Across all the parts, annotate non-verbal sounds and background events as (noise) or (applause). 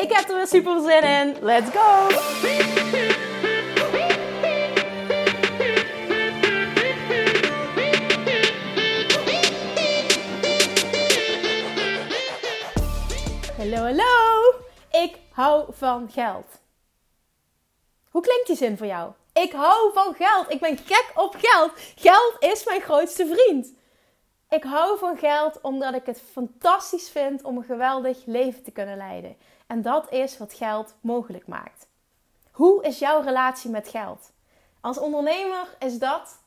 Ik heb er weer super zin in. Let's go! Hallo, hallo! Ik hou van geld. Hoe klinkt die zin voor jou? Ik hou van geld. Ik ben gek op geld. Geld is mijn grootste vriend. Ik hou van geld omdat ik het fantastisch vind om een geweldig leven te kunnen leiden. En dat is wat geld mogelijk maakt. Hoe is jouw relatie met geld? Als ondernemer is dat,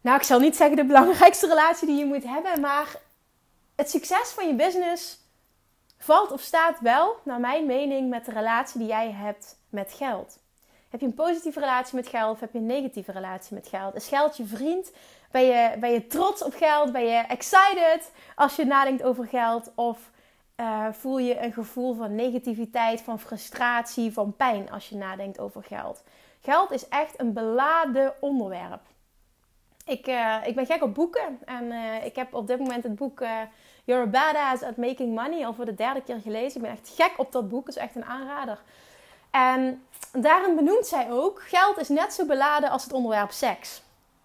nou ik zal niet zeggen de belangrijkste relatie die je moet hebben, maar het succes van je business valt of staat wel, naar mijn mening, met de relatie die jij hebt met geld. Heb je een positieve relatie met geld of heb je een negatieve relatie met geld? Is geld je vriend? Ben je, ben je trots op geld? Ben je excited als je nadenkt over geld? Of uh, voel je een gevoel van negativiteit, van frustratie, van pijn als je nadenkt over geld? Geld is echt een beladen onderwerp. Ik, uh, ik ben gek op boeken en uh, ik heb op dit moment het boek You're a Badass at Making Money al voor de derde keer gelezen. Ik ben echt gek op dat boek, het is echt een aanrader. En daarin benoemt zij ook: geld is net zo beladen als het onderwerp seks.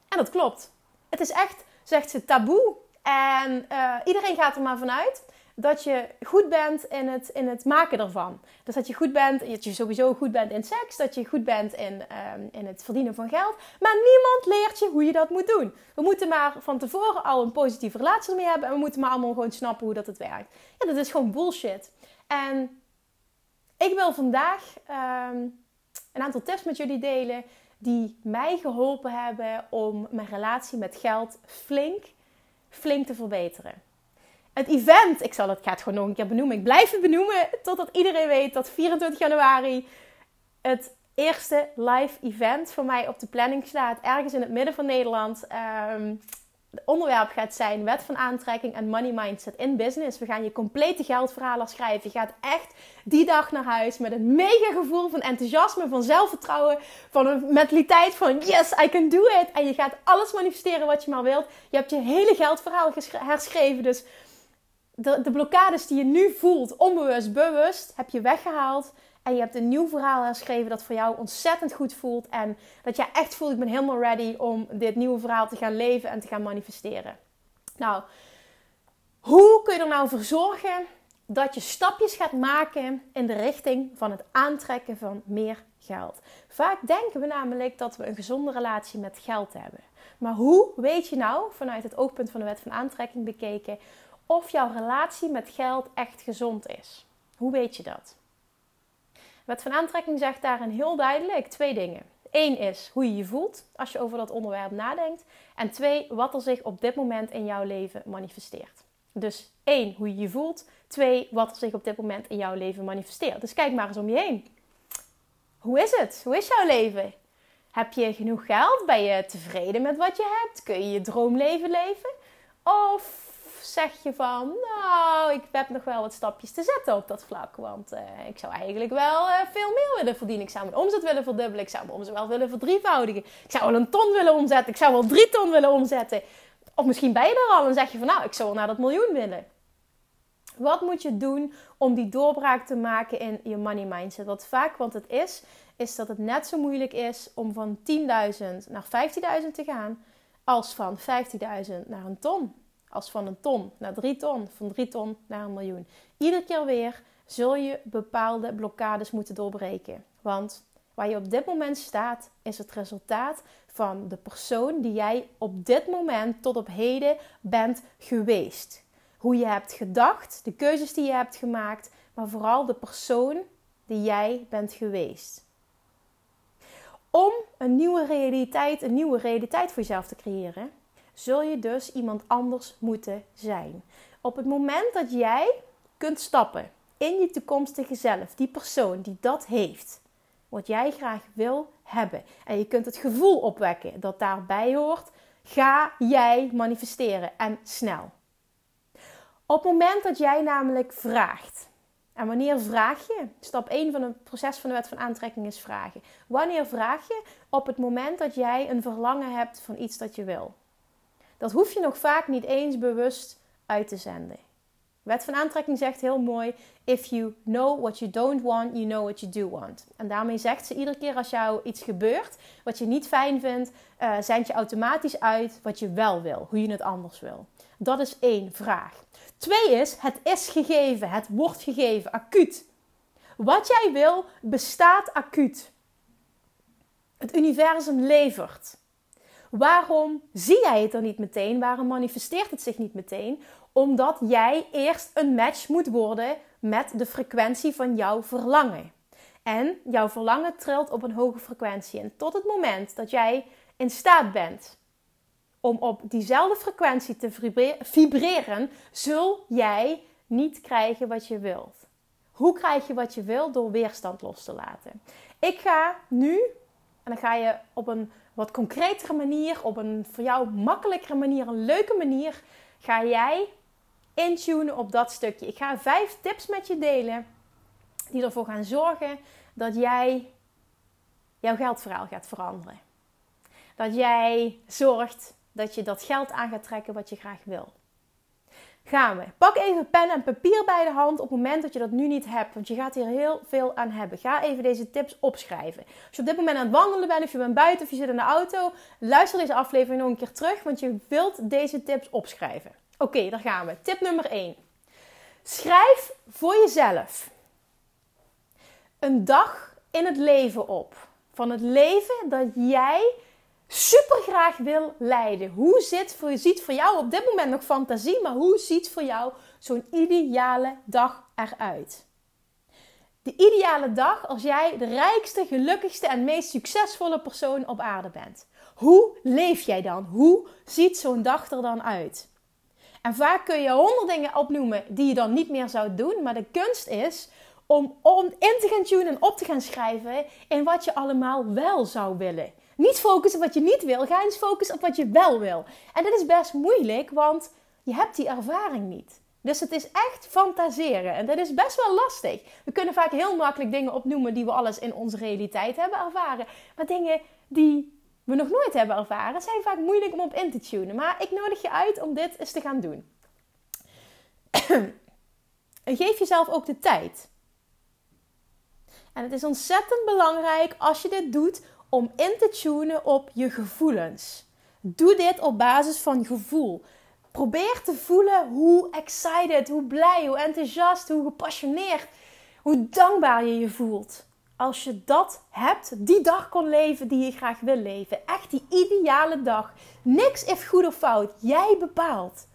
En dat klopt. Het is echt, zegt ze, taboe. En iedereen gaat er maar vanuit dat je goed bent in het, in het maken ervan. Dus dat je goed bent, dat je sowieso goed bent in seks, dat je goed bent in, um, in het verdienen van geld. Maar niemand leert je hoe je dat moet doen. We moeten maar van tevoren al een positieve relatie ermee hebben en we moeten maar allemaal gewoon snappen hoe dat het werkt. Ja, dat is gewoon bullshit. En ik wil vandaag um, een aantal tips met jullie delen die mij geholpen hebben om mijn relatie met geld flink, flink te verbeteren. Het event, ik zal het, ik gewoon nog een keer benoemen. Ik blijf het benoemen totdat iedereen weet dat 24 januari het eerste live event voor mij op de planning staat. Ergens in het midden van Nederland. Um, het onderwerp gaat zijn wet van aantrekking en money mindset in business. We gaan je complete geldverhalen schrijven. Je gaat echt die dag naar huis met een mega gevoel van enthousiasme, van zelfvertrouwen, van een mentaliteit van yes, I can do it. En je gaat alles manifesteren wat je maar wilt. Je hebt je hele geldverhaal herschreven. Dus de, de blokkades die je nu voelt, onbewust, bewust, heb je weggehaald. En je hebt een nieuw verhaal herschreven dat voor jou ontzettend goed voelt. En dat jij echt voelt, ik ben helemaal ready om dit nieuwe verhaal te gaan leven en te gaan manifesteren. Nou, hoe kun je er nou voor zorgen dat je stapjes gaat maken in de richting van het aantrekken van meer geld? Vaak denken we namelijk dat we een gezonde relatie met geld hebben. Maar hoe weet je nou, vanuit het oogpunt van de wet van aantrekking bekeken, of jouw relatie met geld echt gezond is? Hoe weet je dat? Wet van aantrekking zegt daarin heel duidelijk twee dingen. Eén is hoe je je voelt als je over dat onderwerp nadenkt. En twee, wat er zich op dit moment in jouw leven manifesteert. Dus één, hoe je je voelt. Twee, wat er zich op dit moment in jouw leven manifesteert. Dus kijk maar eens om je heen. Hoe is het? Hoe is jouw leven? Heb je genoeg geld? Ben je tevreden met wat je hebt? Kun je je droomleven leven? Of zeg je van, nou, ik heb nog wel wat stapjes te zetten op dat vlak. Want uh, ik zou eigenlijk wel uh, veel meer willen verdienen. Ik zou mijn omzet willen verdubbelen. Ik zou mijn omzet wel willen verdrievoudigen. Ik zou wel een ton willen omzetten. Ik zou wel drie ton willen omzetten. Of misschien ben je er al en zeg je van, nou, ik zou wel naar dat miljoen willen. Wat moet je doen om die doorbraak te maken in je money mindset? Wat vaak, want het is, is dat het net zo moeilijk is om van 10.000 naar 15.000 te gaan, als van 15.000 naar een ton. Als van een ton naar drie ton, van drie ton naar een miljoen. Iedere keer weer zul je bepaalde blokkades moeten doorbreken. Want waar je op dit moment staat, is het resultaat van de persoon die jij op dit moment tot op heden bent geweest. Hoe je hebt gedacht, de keuzes die je hebt gemaakt, maar vooral de persoon die jij bent geweest. Om een nieuwe realiteit, een nieuwe realiteit voor jezelf te creëren, zul je dus iemand anders moeten zijn. Op het moment dat jij kunt stappen in je toekomstige zelf, die persoon die dat heeft, wat jij graag wil hebben, en je kunt het gevoel opwekken dat daarbij hoort, ga jij manifesteren en snel. Op het moment dat jij namelijk vraagt, en wanneer vraag je? Stap 1 van het proces van de wet van aantrekking is vragen. Wanneer vraag je? Op het moment dat jij een verlangen hebt van iets dat je wil. Dat hoef je nog vaak niet eens bewust uit te zenden. Wet van aantrekking zegt heel mooi: If you know what you don't want, you know what you do want. En daarmee zegt ze iedere keer als jou iets gebeurt wat je niet fijn vindt, uh, zend je automatisch uit wat je wel wil, hoe je het anders wil. Dat is één vraag. Twee is: het is gegeven, het wordt gegeven, acuut. Wat jij wil bestaat acuut. Het universum levert. Waarom zie jij het dan niet meteen? Waarom manifesteert het zich niet meteen? Omdat jij eerst een match moet worden met de frequentie van jouw verlangen. En jouw verlangen trilt op een hoge frequentie. En tot het moment dat jij in staat bent om op diezelfde frequentie te vibreren, zul jij niet krijgen wat je wilt. Hoe krijg je wat je wilt? Door weerstand los te laten. Ik ga nu, en dan ga je op een wat concretere manier, op een voor jou makkelijkere manier, een leuke manier, ga jij intunen op dat stukje. Ik ga vijf tips met je delen die ervoor gaan zorgen dat jij jouw geldverhaal gaat veranderen. Dat jij zorgt dat je dat geld aan gaat trekken wat je graag wil. Gaan we. Pak even pen en papier bij de hand op het moment dat je dat nu niet hebt. Want je gaat hier heel veel aan hebben. Ga even deze tips opschrijven. Als je op dit moment aan het wandelen bent, of je bent buiten of je zit in de auto, luister deze aflevering nog een keer terug. Want je wilt deze tips opschrijven. Oké, daar gaan we. Tip nummer 1. Schrijf voor jezelf een dag in het leven op. Van het leven dat jij super graag wil leiden. Hoe zit voor, ziet voor jou op dit moment nog fantasie, maar hoe ziet voor jou zo'n ideale dag eruit? De ideale dag als jij de rijkste, gelukkigste en meest succesvolle persoon op aarde bent. Hoe leef jij dan? Hoe ziet zo'n dag er dan uit? En vaak kun je honderd dingen opnoemen die je dan niet meer zou doen, maar de kunst is om, om in te gaan tunen en op te gaan schrijven in wat je allemaal wel zou willen. Niet focussen op wat je niet wil, ga eens focussen op wat je wel wil. En dit is best moeilijk, want je hebt die ervaring niet. Dus het is echt fantaseren. En dat is best wel lastig. We kunnen vaak heel makkelijk dingen opnoemen die we alles in onze realiteit hebben ervaren. Maar dingen die we nog nooit hebben ervaren, zijn vaak moeilijk om op in te tunen. Maar ik nodig je uit om dit eens te gaan doen. (clears throat) en geef jezelf ook de tijd. En het is ontzettend belangrijk als je dit doet om in te tunen op je gevoelens. Doe dit op basis van gevoel. Probeer te voelen hoe excited, hoe blij, hoe enthousiast, hoe gepassioneerd, hoe dankbaar je je voelt. Als je dat hebt, die dag kon leven die je graag wil leven. Echt die ideale dag. Niks is goed of fout. Jij bepaalt.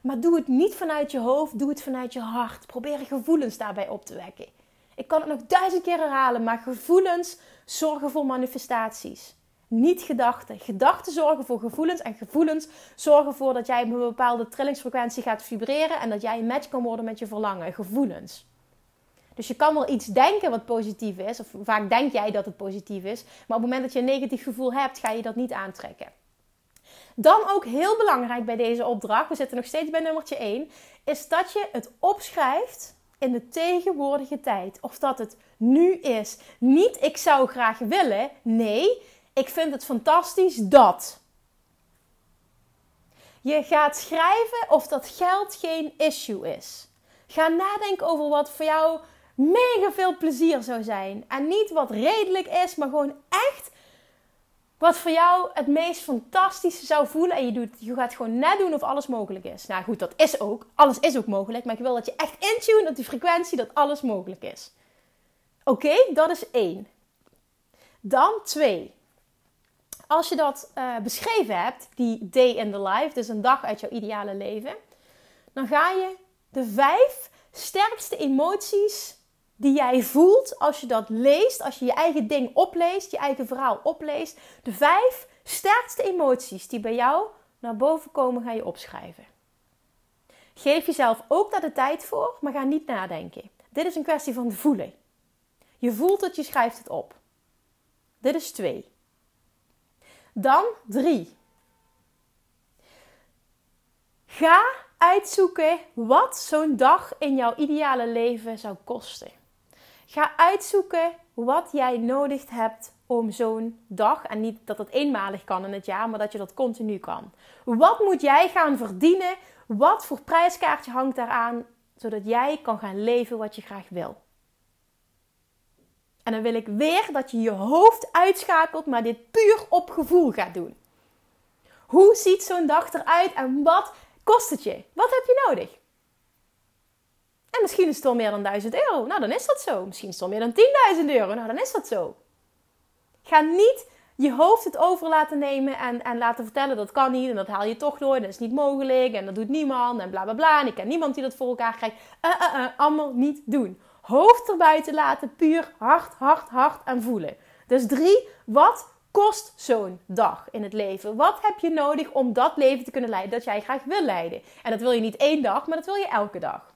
Maar doe het niet vanuit je hoofd, doe het vanuit je hart. Probeer gevoelens daarbij op te wekken. Ik kan het nog duizend keer herhalen, maar gevoelens zorgen voor manifestaties. Niet gedachten. Gedachten zorgen voor gevoelens en gevoelens zorgen ervoor dat jij op een bepaalde trillingsfrequentie gaat vibreren en dat jij een match kan worden met je verlangen. Gevoelens. Dus je kan wel iets denken wat positief is, of vaak denk jij dat het positief is, maar op het moment dat je een negatief gevoel hebt, ga je dat niet aantrekken. Dan ook heel belangrijk bij deze opdracht, we zitten nog steeds bij nummertje 1, is dat je het opschrijft in de tegenwoordige tijd. Of dat het nu is. Niet ik zou graag willen. Nee, ik vind het fantastisch dat. Je gaat schrijven of dat geld geen issue is. Ga nadenken over wat voor jou mega veel plezier zou zijn. En niet wat redelijk is, maar gewoon echt wat voor jou het meest fantastische zou voelen. En je, doet, je gaat gewoon net doen of alles mogelijk is. Nou goed, dat is ook. Alles is ook mogelijk. Maar ik wil dat je echt intune op die frequentie dat alles mogelijk is. Oké, dat is één. Dan twee. Als je dat uh, beschreven hebt, die day in the life, dus een dag uit jouw ideale leven, dan ga je de vijf sterkste emoties die jij voelt als je dat leest, als je je eigen ding opleest, je eigen verhaal opleest. De vijf sterkste emoties die bij jou naar boven komen, ga je opschrijven. Geef jezelf ook daar de tijd voor, maar ga niet nadenken. Dit is een kwestie van voelen. Je voelt het, je schrijft het op. Dit is twee. Dan drie. Ga uitzoeken wat zo'n dag in jouw ideale leven zou kosten. Ga uitzoeken wat jij nodig hebt om zo'n dag, en niet dat het eenmalig kan in het jaar, maar dat je dat continu kan. Wat moet jij gaan verdienen? Wat voor prijskaartje hangt daaraan, zodat jij kan gaan leven wat je graag wil? En dan wil ik weer dat je je hoofd uitschakelt, maar dit puur op gevoel gaat doen. Hoe ziet zo'n dag eruit en wat kost het je? Wat heb je nodig? En misschien is het wel meer dan 1000 euro. Nou, dan is dat zo. Misschien is het wel meer dan 10.000 euro. Nou, dan is dat zo. Ga niet je hoofd het over laten nemen en, en laten vertellen dat kan niet en dat haal je toch door dat is niet mogelijk en dat doet niemand en bla bla bla en ik ken niemand die dat voor elkaar krijgt. Uh, uh, allemaal niet doen. Hoofd erbuiten laten, puur hard, hard, hard en voelen. Dus drie, wat kost zo'n dag in het leven? Wat heb je nodig om dat leven te kunnen leiden dat jij graag wil leiden? En dat wil je niet één dag, maar dat wil je elke dag.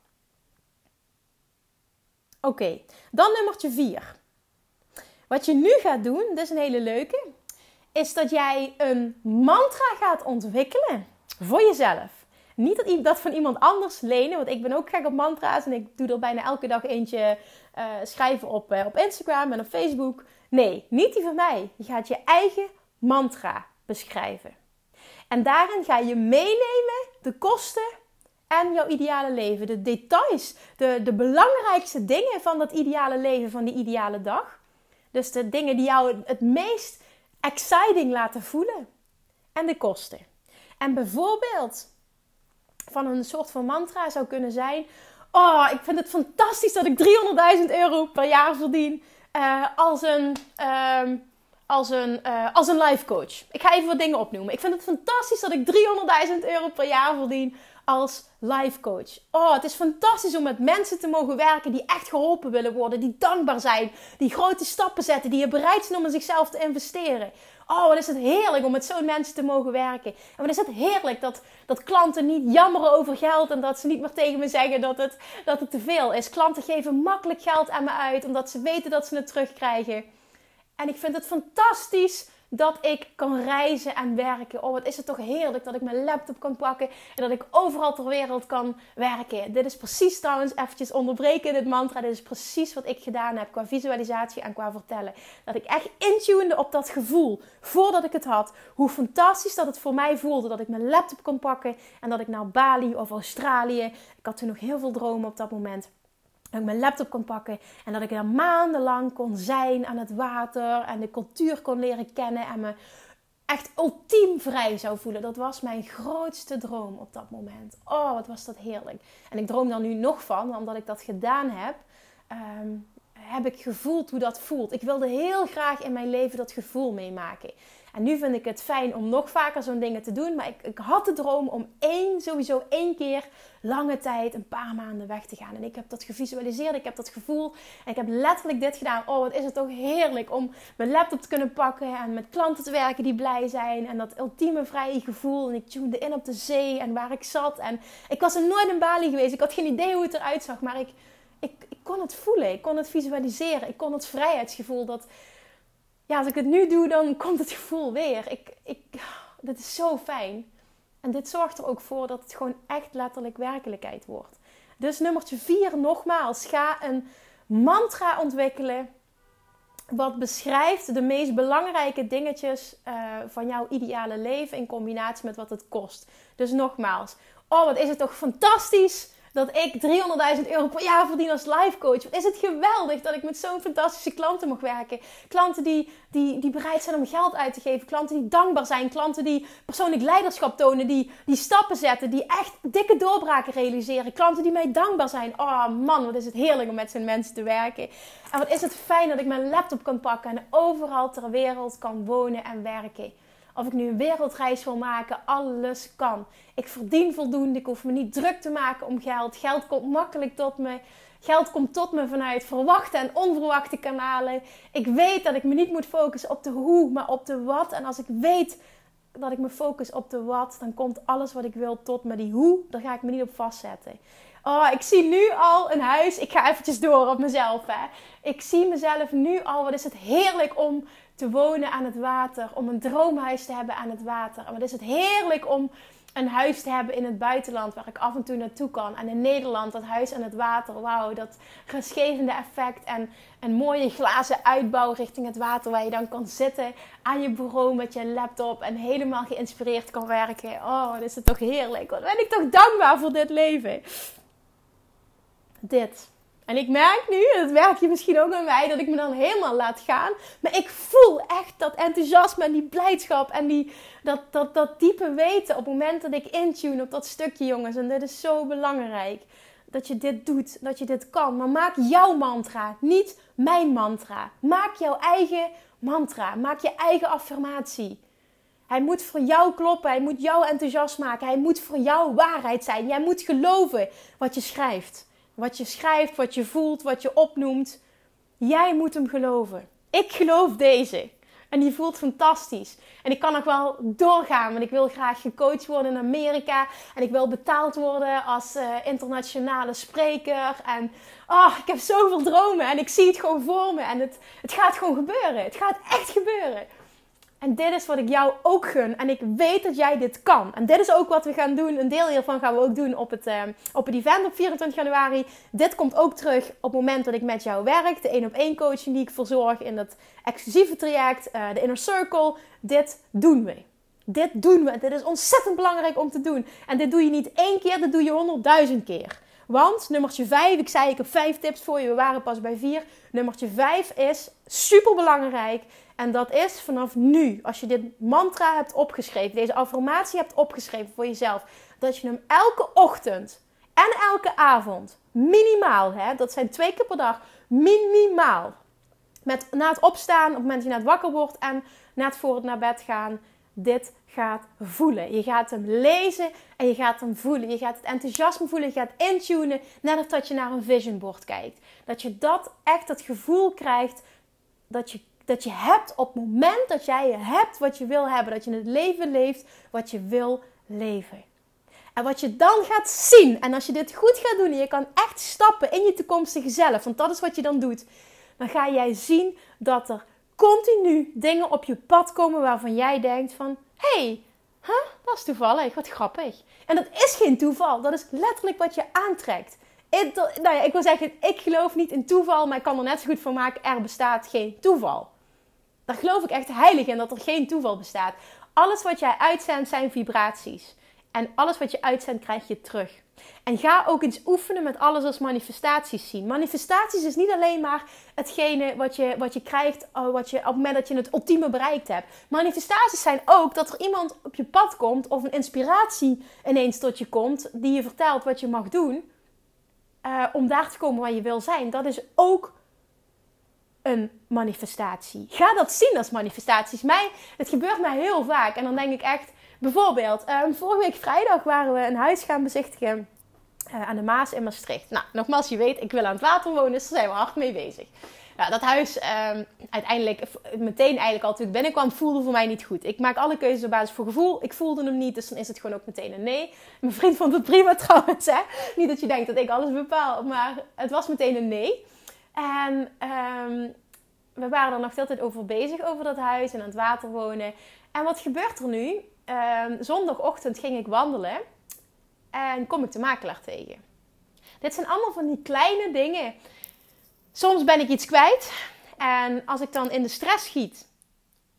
Oké, dan nummertje 4. Wat je nu gaat doen, dit is een hele leuke, is dat jij een mantra gaat ontwikkelen voor jezelf. Niet dat, dat van iemand anders lenen, want ik ben ook gek op mantra's en ik doe er bijna elke dag eentje uh, schrijven op, uh, op Instagram en op Facebook. Nee, niet die van mij. Je gaat je eigen mantra beschrijven. En daarin ga je meenemen de kosten en jouw ideale leven. De details, de, de belangrijkste dingen van dat ideale leven, van die ideale dag. Dus de dingen die jou het meest exciting laten voelen. En de kosten. En bijvoorbeeld van een soort van mantra zou kunnen zijn: Oh, ik vind het fantastisch dat ik 300.000 euro per jaar verdien uh, als een. Uh, als een, uh, als een life coach. Ik ga even wat dingen opnoemen. Ik vind het fantastisch dat ik 300.000 euro per jaar verdien als life coach. Oh, het is fantastisch om met mensen te mogen werken die echt geholpen willen worden, die dankbaar zijn, die grote stappen zetten, die je bereid zijn om in zichzelf te investeren. Oh, wat is het heerlijk om met zo'n mensen te mogen werken. En wat is het heerlijk dat, dat klanten niet jammeren over geld en dat ze niet meer tegen me zeggen dat het, dat het te veel is. Klanten geven makkelijk geld aan me uit omdat ze weten dat ze het terugkrijgen. En ik vind het fantastisch dat ik kan reizen en werken. Oh, wat is het toch heerlijk dat ik mijn laptop kan pakken en dat ik overal ter wereld kan werken. Dit is precies trouwens eventjes onderbreken dit mantra. Dit is precies wat ik gedaan heb qua visualisatie en qua vertellen. Dat ik echt intunede op dat gevoel voordat ik het had. Hoe fantastisch dat het voor mij voelde dat ik mijn laptop kon pakken en dat ik naar Bali of Australië. Ik had toen nog heel veel dromen op dat moment dat ik mijn laptop kon pakken en dat ik er maandenlang kon zijn aan het water en de cultuur kon leren kennen en me echt ultiem vrij zou voelen. Dat was mijn grootste droom op dat moment. Oh, wat was dat heerlijk. En ik droom daar nu nog van, omdat ik dat gedaan heb. Ehm, heb ik gevoeld hoe dat voelt. Ik wilde heel graag in mijn leven dat gevoel meemaken. En nu vind ik het fijn om nog vaker zo'n dingen te doen. Maar ik, ik, had de droom om één, sowieso één keer lange tijd, een paar maanden weg te gaan. En ik heb dat gevisualiseerd, ik heb dat gevoel. En ik heb letterlijk dit gedaan. Oh, wat is het toch heerlijk om mijn laptop te kunnen pakken en met klanten te werken die blij zijn. En dat ultieme vrije gevoel. En ik tunede in op de zee en waar ik zat. En ik was er nooit in Bali geweest. Ik had geen idee hoe het eruit zag. Maar ik, ik, ik kon het voelen. Ik kon het visualiseren. Ik kon het vrijheidsgevoel dat ja, als ik het nu doe, dan komt het gevoel weer. Ik, ik, dit is zo fijn. En dit zorgt er ook voor dat het gewoon echt letterlijk werkelijkheid wordt. Dus nummertje 4 nogmaals. Ga een mantra ontwikkelen. Wat beschrijft de meest belangrijke dingetjes uh, van jouw ideale leven in combinatie met wat het kost. Dus nogmaals. Oh, wat is het toch fantastisch dat ik 300.000 euro per jaar verdien als life coach. Wat is het geweldig dat ik met zo'n fantastische klanten mag werken. Klanten die, die, die bereid zijn om geld uit te geven. Klanten die dankbaar zijn. Klanten die persoonlijk leiderschap tonen. Die, die stappen zetten. Die echt dikke doorbraken realiseren. Klanten die mij dankbaar zijn. Oh man, wat is het heerlijk om met zo'n mensen te werken. En wat is het fijn dat ik mijn laptop kan pakken en overal ter wereld kan wonen en werken. Of ik nu een wereldreis wil maken, alles kan. Ik verdien voldoende, ik hoef me niet druk te maken om geld. Geld komt makkelijk tot me. Geld komt tot me vanuit verwachte en onverwachte kanalen. Ik weet dat ik me niet moet focussen op de hoe, maar op de wat. En als ik weet dat ik me focus op de wat, dan komt alles wat ik wil tot me. Die hoe, daar ga ik me niet op vastzetten. Oh, ik zie nu al een huis. Ik ga eventjes door op mezelf. Hè. Ik zie mezelf nu al. Wat is het heerlijk om te wonen aan het water. Om een droomhuis te hebben aan het water. En wat is het heerlijk om een huis te hebben in het buitenland waar ik af en toe naartoe kan. En in Nederland, dat huis aan het water. Wauw, dat rustgevende effect. En een mooie glazen uitbouw richting het water. Waar je dan kan zitten aan je bureau met je laptop. En helemaal geïnspireerd kan werken. Oh, wat is het toch heerlijk. Wat ben ik toch dankbaar voor dit leven. Dit. En ik merk nu, dat werk je misschien ook aan mij, dat ik me dan helemaal laat gaan. Maar ik voel echt dat enthousiasme en die blijdschap en die, dat, dat, dat diepe weten op het moment dat ik intune op dat stukje, jongens. En dit is zo belangrijk. Dat je dit doet, dat je dit kan. Maar maak jouw mantra, niet mijn mantra. Maak jouw eigen mantra. Maak je eigen affirmatie. Hij moet voor jou kloppen. Hij moet jou enthousiast maken. Hij moet voor jou waarheid zijn. Jij moet geloven wat je schrijft. Wat je schrijft, wat je voelt, wat je opnoemt. Jij moet hem geloven. Ik geloof deze. En die voelt fantastisch. En ik kan nog wel doorgaan, want ik wil graag gecoacht worden in Amerika. En ik wil betaald worden als uh, internationale spreker. En oh, ik heb zoveel dromen en ik zie het gewoon voor me. En het, het gaat gewoon gebeuren. Het gaat echt gebeuren. En dit is wat ik jou ook gun. En ik weet dat jij dit kan. En dit is ook wat we gaan doen. Een deel hiervan gaan we ook doen op het, uh, op het event op 24 januari. Dit komt ook terug op het moment dat ik met jou werk. De één op één coaching die ik verzorg in dat exclusieve traject. Uh, de Inner Circle. Dit doen we. Dit doen we. Dit is ontzettend belangrijk om te doen. En dit doe je niet één keer, dit doe je honderdduizend keer. Want nummertje 5, ik zei ik heb vijf tips voor je, we waren pas bij 4. Nummertje 5 is super belangrijk. En dat is vanaf nu, als je dit mantra hebt opgeschreven, deze affirmatie hebt opgeschreven voor jezelf, dat je hem elke ochtend en elke avond, minimaal, hè, dat zijn twee keer per dag, minimaal, met, na het opstaan, op het moment dat je net wakker wordt en net voor het naar bed gaan, dit gaat voelen. Je gaat hem lezen en je gaat hem voelen. Je gaat het enthousiasme voelen, je gaat intunen, net dat je naar een vision board kijkt. Dat je dat echt het gevoel krijgt dat je dat je hebt op het moment dat jij hebt wat je wil hebben. Dat je het leven leeft wat je wil leven. En wat je dan gaat zien, en als je dit goed gaat doen en je kan echt stappen in je toekomstige zelf, want dat is wat je dan doet, dan ga jij zien dat er continu dingen op je pad komen waarvan jij denkt van, hé, hey, huh, dat is toevallig, wat grappig. En dat is geen toeval, dat is letterlijk wat je aantrekt. Nou ja, ik wil zeggen, ik geloof niet in toeval, maar ik kan er net zo goed van maken, er bestaat geen toeval. Daar geloof ik echt heilig in dat er geen toeval bestaat. Alles wat jij uitzendt zijn vibraties. En alles wat je uitzendt krijg je terug. En ga ook eens oefenen met alles als manifestaties zien. Manifestaties is niet alleen maar hetgene wat je, wat je krijgt oh, wat je, op het moment dat je het ultieme bereikt hebt. Manifestaties zijn ook dat er iemand op je pad komt of een inspiratie ineens tot je komt die je vertelt wat je mag doen. Uh, om daar te komen waar je wil zijn. Dat is ook een manifestatie. Ga dat zien als manifestaties. Mij, het gebeurt mij heel vaak. En dan denk ik echt, bijvoorbeeld, um, vorige week vrijdag waren we een huis gaan bezichtigen uh, aan de Maas in Maastricht. Nou, nogmaals, je weet, ik wil aan het water wonen, dus daar zijn we hard mee bezig. Ja, dat huis um, uiteindelijk, meteen eigenlijk al toen ik binnenkwam, voelde voor mij niet goed. Ik maak alle keuzes op basis voor gevoel. Ik voelde hem niet, dus dan is het gewoon ook meteen een nee. Mijn vriend vond het prima (laughs) trouwens, hè. Niet dat je denkt dat ik alles bepaal, maar het was meteen een nee. En um, we waren er nog tijd over bezig, over dat huis en aan het water wonen. En wat gebeurt er nu? Um, zondagochtend ging ik wandelen en kom ik de makelaar tegen. Dit zijn allemaal van die kleine dingen. Soms ben ik iets kwijt en als ik dan in de stress schiet,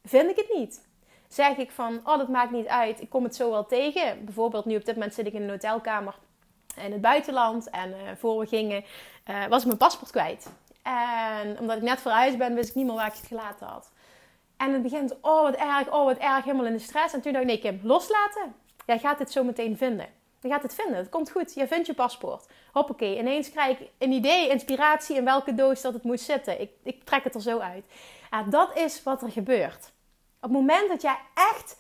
vind ik het niet. Zeg ik van, oh dat maakt niet uit, ik kom het zo wel tegen. Bijvoorbeeld nu op dit moment zit ik in een hotelkamer in het buitenland en uh, voor we gingen uh, was ik mijn paspoort kwijt. En omdat ik net verhuisd ben, wist ik niet meer waar ik het gelaten had. En het begint, oh wat erg, oh wat erg, helemaal in de stress. En toen dacht ik, nee Kim, loslaten. Jij gaat dit zo meteen vinden. Je gaat het vinden, het komt goed. Je vindt je paspoort. Hoppakee, ineens krijg ik een idee, inspiratie in welke doos dat het moet zitten. Ik, ik trek het er zo uit. Dat is wat er gebeurt. Op het moment dat jij echt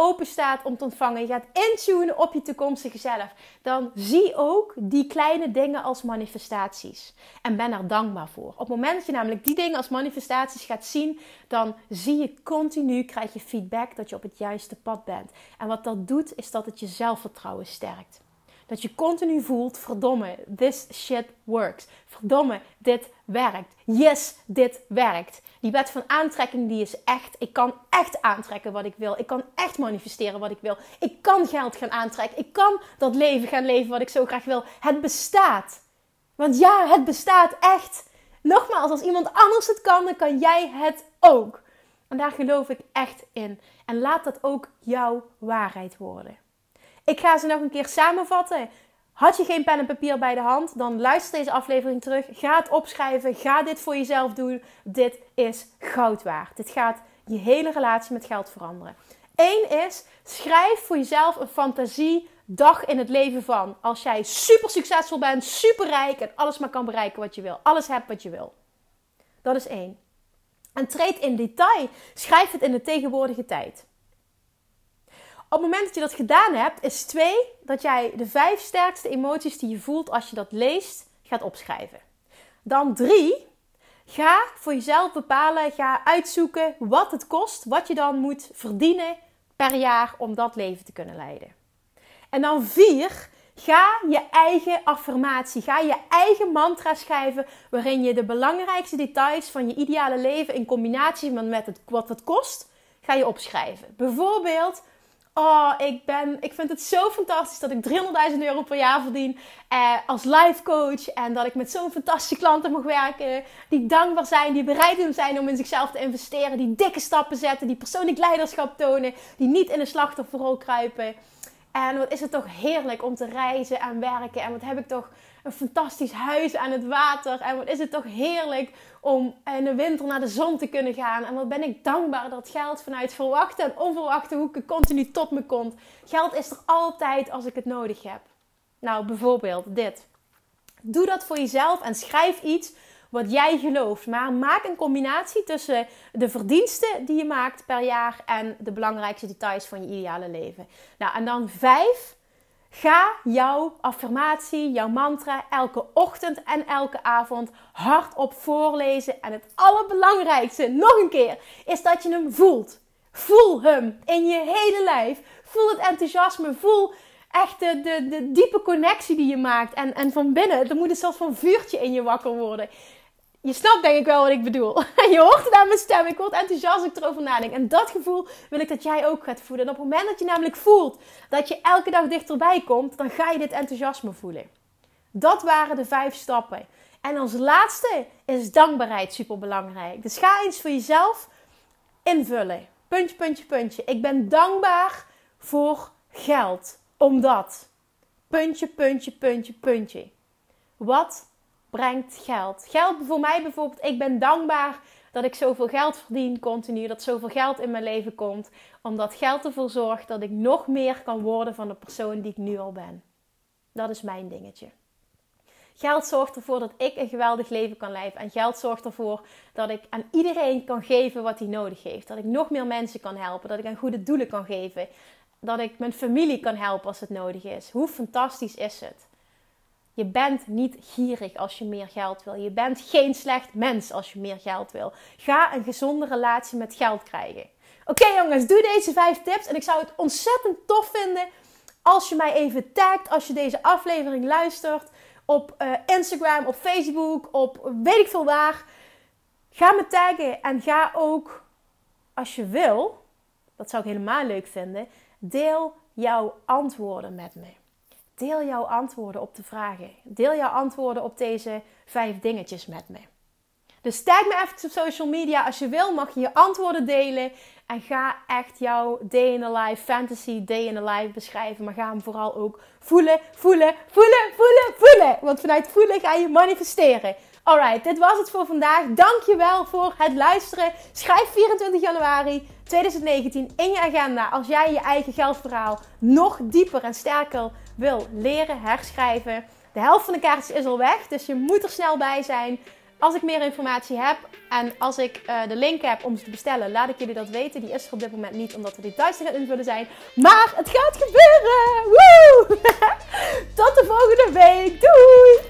open staat om te ontvangen, je gaat intunen op je toekomstige zelf, dan zie ook die kleine dingen als manifestaties. En ben er dankbaar voor. Op het moment dat je namelijk die dingen als manifestaties gaat zien, dan zie je continu, krijg je feedback dat je op het juiste pad bent. En wat dat doet, is dat het je zelfvertrouwen sterkt. Dat je continu voelt, verdomme, this shit works. Verdomme, dit werkt. Yes, dit werkt. Die wet van aantrekking die is echt. Ik kan echt aantrekken wat ik wil. Ik kan echt manifesteren wat ik wil. Ik kan geld gaan aantrekken. Ik kan dat leven gaan leven wat ik zo graag wil. Het bestaat. Want ja, het bestaat echt. Nogmaals, als iemand anders het kan, dan kan jij het ook. En daar geloof ik echt in. En laat dat ook jouw waarheid worden. Ik ga ze nog een keer samenvatten. Had je geen pen en papier bij de hand, dan luister deze aflevering terug. Ga het opschrijven. Ga dit voor jezelf doen. Dit is goud waard. Dit gaat je hele relatie met geld veranderen. Eén is, schrijf voor jezelf een fantasie dag in het leven van. Als jij super succesvol bent, super rijk en alles maar kan bereiken wat je wil. Alles hebt wat je wil. Dat is één. En treed in detail. Schrijf het in de tegenwoordige tijd. Op het moment dat je dat gedaan hebt, is twee dat jij de vijf sterkste emoties die je voelt als je dat leest, gaat opschrijven. Dan drie, ga voor jezelf bepalen, ga uitzoeken wat het kost, wat je dan moet verdienen per jaar om dat leven te kunnen leiden. En dan vier, ga je eigen affirmatie, ga je eigen mantra schrijven waarin je de belangrijkste details van je ideale leven in combinatie met wat het kost, ga je opschrijven. Bijvoorbeeld, Oh, ik, ben, ik vind het zo fantastisch dat ik 300.000 euro per jaar verdien eh, als life coach. En dat ik met zo'n fantastische klanten mag werken. Die dankbaar zijn, die bereid zijn om in zichzelf te investeren. Die dikke stappen zetten, die persoonlijk leiderschap tonen. Die niet in een slachtofferrol kruipen. En wat is het toch heerlijk om te reizen en werken. En wat heb ik toch een fantastisch huis aan het water. En wat is het toch heerlijk om in de winter naar de zon te kunnen gaan. En wat ben ik dankbaar dat geld vanuit verwachte en onverwachte hoeken continu tot me komt. Geld is er altijd als ik het nodig heb. Nou, bijvoorbeeld dit. Doe dat voor jezelf en schrijf iets wat jij gelooft. Maar maak een combinatie tussen de verdiensten die je maakt per jaar en de belangrijkste details van je ideale leven. Nou, en dan vijf. Ga jouw affirmatie, jouw mantra elke ochtend en elke avond hardop voorlezen. En het allerbelangrijkste, nog een keer, is dat je hem voelt. Voel hem in je hele lijf. Voel het enthousiasme. Voel echt de, de, de diepe connectie die je maakt. En, en van binnen, er moet een soort van vuurtje in je wakker worden je snapt denk ik wel wat ik bedoel. (laughs) Je hoort het aan mijn stem. Ik word enthousiast als ik erover nadenk. En dat gevoel wil ik dat jij ook gaat voelen. En op het moment dat je namelijk voelt dat je elke dag dichterbij komt, dan ga je dit enthousiasme voelen. Dat waren de vijf stappen. En als laatste is dankbaarheid super belangrijk. Dus ga eens voor jezelf invullen. Puntje, puntje, puntje. Ik ben dankbaar voor geld. Omdat. Puntje, puntje, puntje, puntje. Wat brengt geld. Geld voor mij bijvoorbeeld, ik ben dankbaar dat ik zoveel geld verdien continu, dat zoveel geld in mijn leven komt, omdat geld ervoor zorgt dat ik nog meer kan worden van de persoon die ik nu al ben. Dat is mijn dingetje. Geld zorgt ervoor dat ik een geweldig leven kan leven. En geld zorgt ervoor dat ik aan iedereen kan geven wat hij nodig heeft. Dat ik nog meer mensen kan helpen. Dat ik aan goede doelen kan geven. Dat ik mijn familie kan helpen als het nodig is. Hoe fantastisch is het? Je bent niet gierig als je meer geld wil. Je bent geen slecht mens als je meer geld wil. Ga een gezonde relatie met geld krijgen. Oké jongens, doe deze vijf tips. En ik zou het ontzettend tof vinden als je mij even tagt. Als je deze aflevering luistert. Op uh, Instagram, op Facebook, op weet ik veel waar. Ga me taggen. En ga ook, als je wil, dat zou ik helemaal leuk vinden. Deel jouw antwoorden met me. Deel jouw antwoorden op de vragen. Deel jouw antwoorden op deze vijf dingetjes met me. Dus tag me even op social media. Als je wil mag je je antwoorden delen. En ga echt jouw day in the life, fantasy day in the life beschrijven. Maar ga hem vooral ook voelen, voelen, voelen, voelen, voelen. Want vanuit voelen ga je manifesteren. Alright, dit was het voor vandaag. Dankjewel voor het luisteren. Schrijf 24 januari 2019 in je agenda als jij je eigen geldverhaal nog dieper en sterker wil leren herschrijven. De helft van de kaartjes is al weg, dus je moet er snel bij zijn. Als ik meer informatie heb en als ik uh, de link heb om ze te bestellen, laat ik jullie dat weten. Die is er op dit moment niet, omdat we die thuis gaan invullen zijn. Maar het gaat gebeuren! Woe! (laughs) Tot de volgende week! Doei!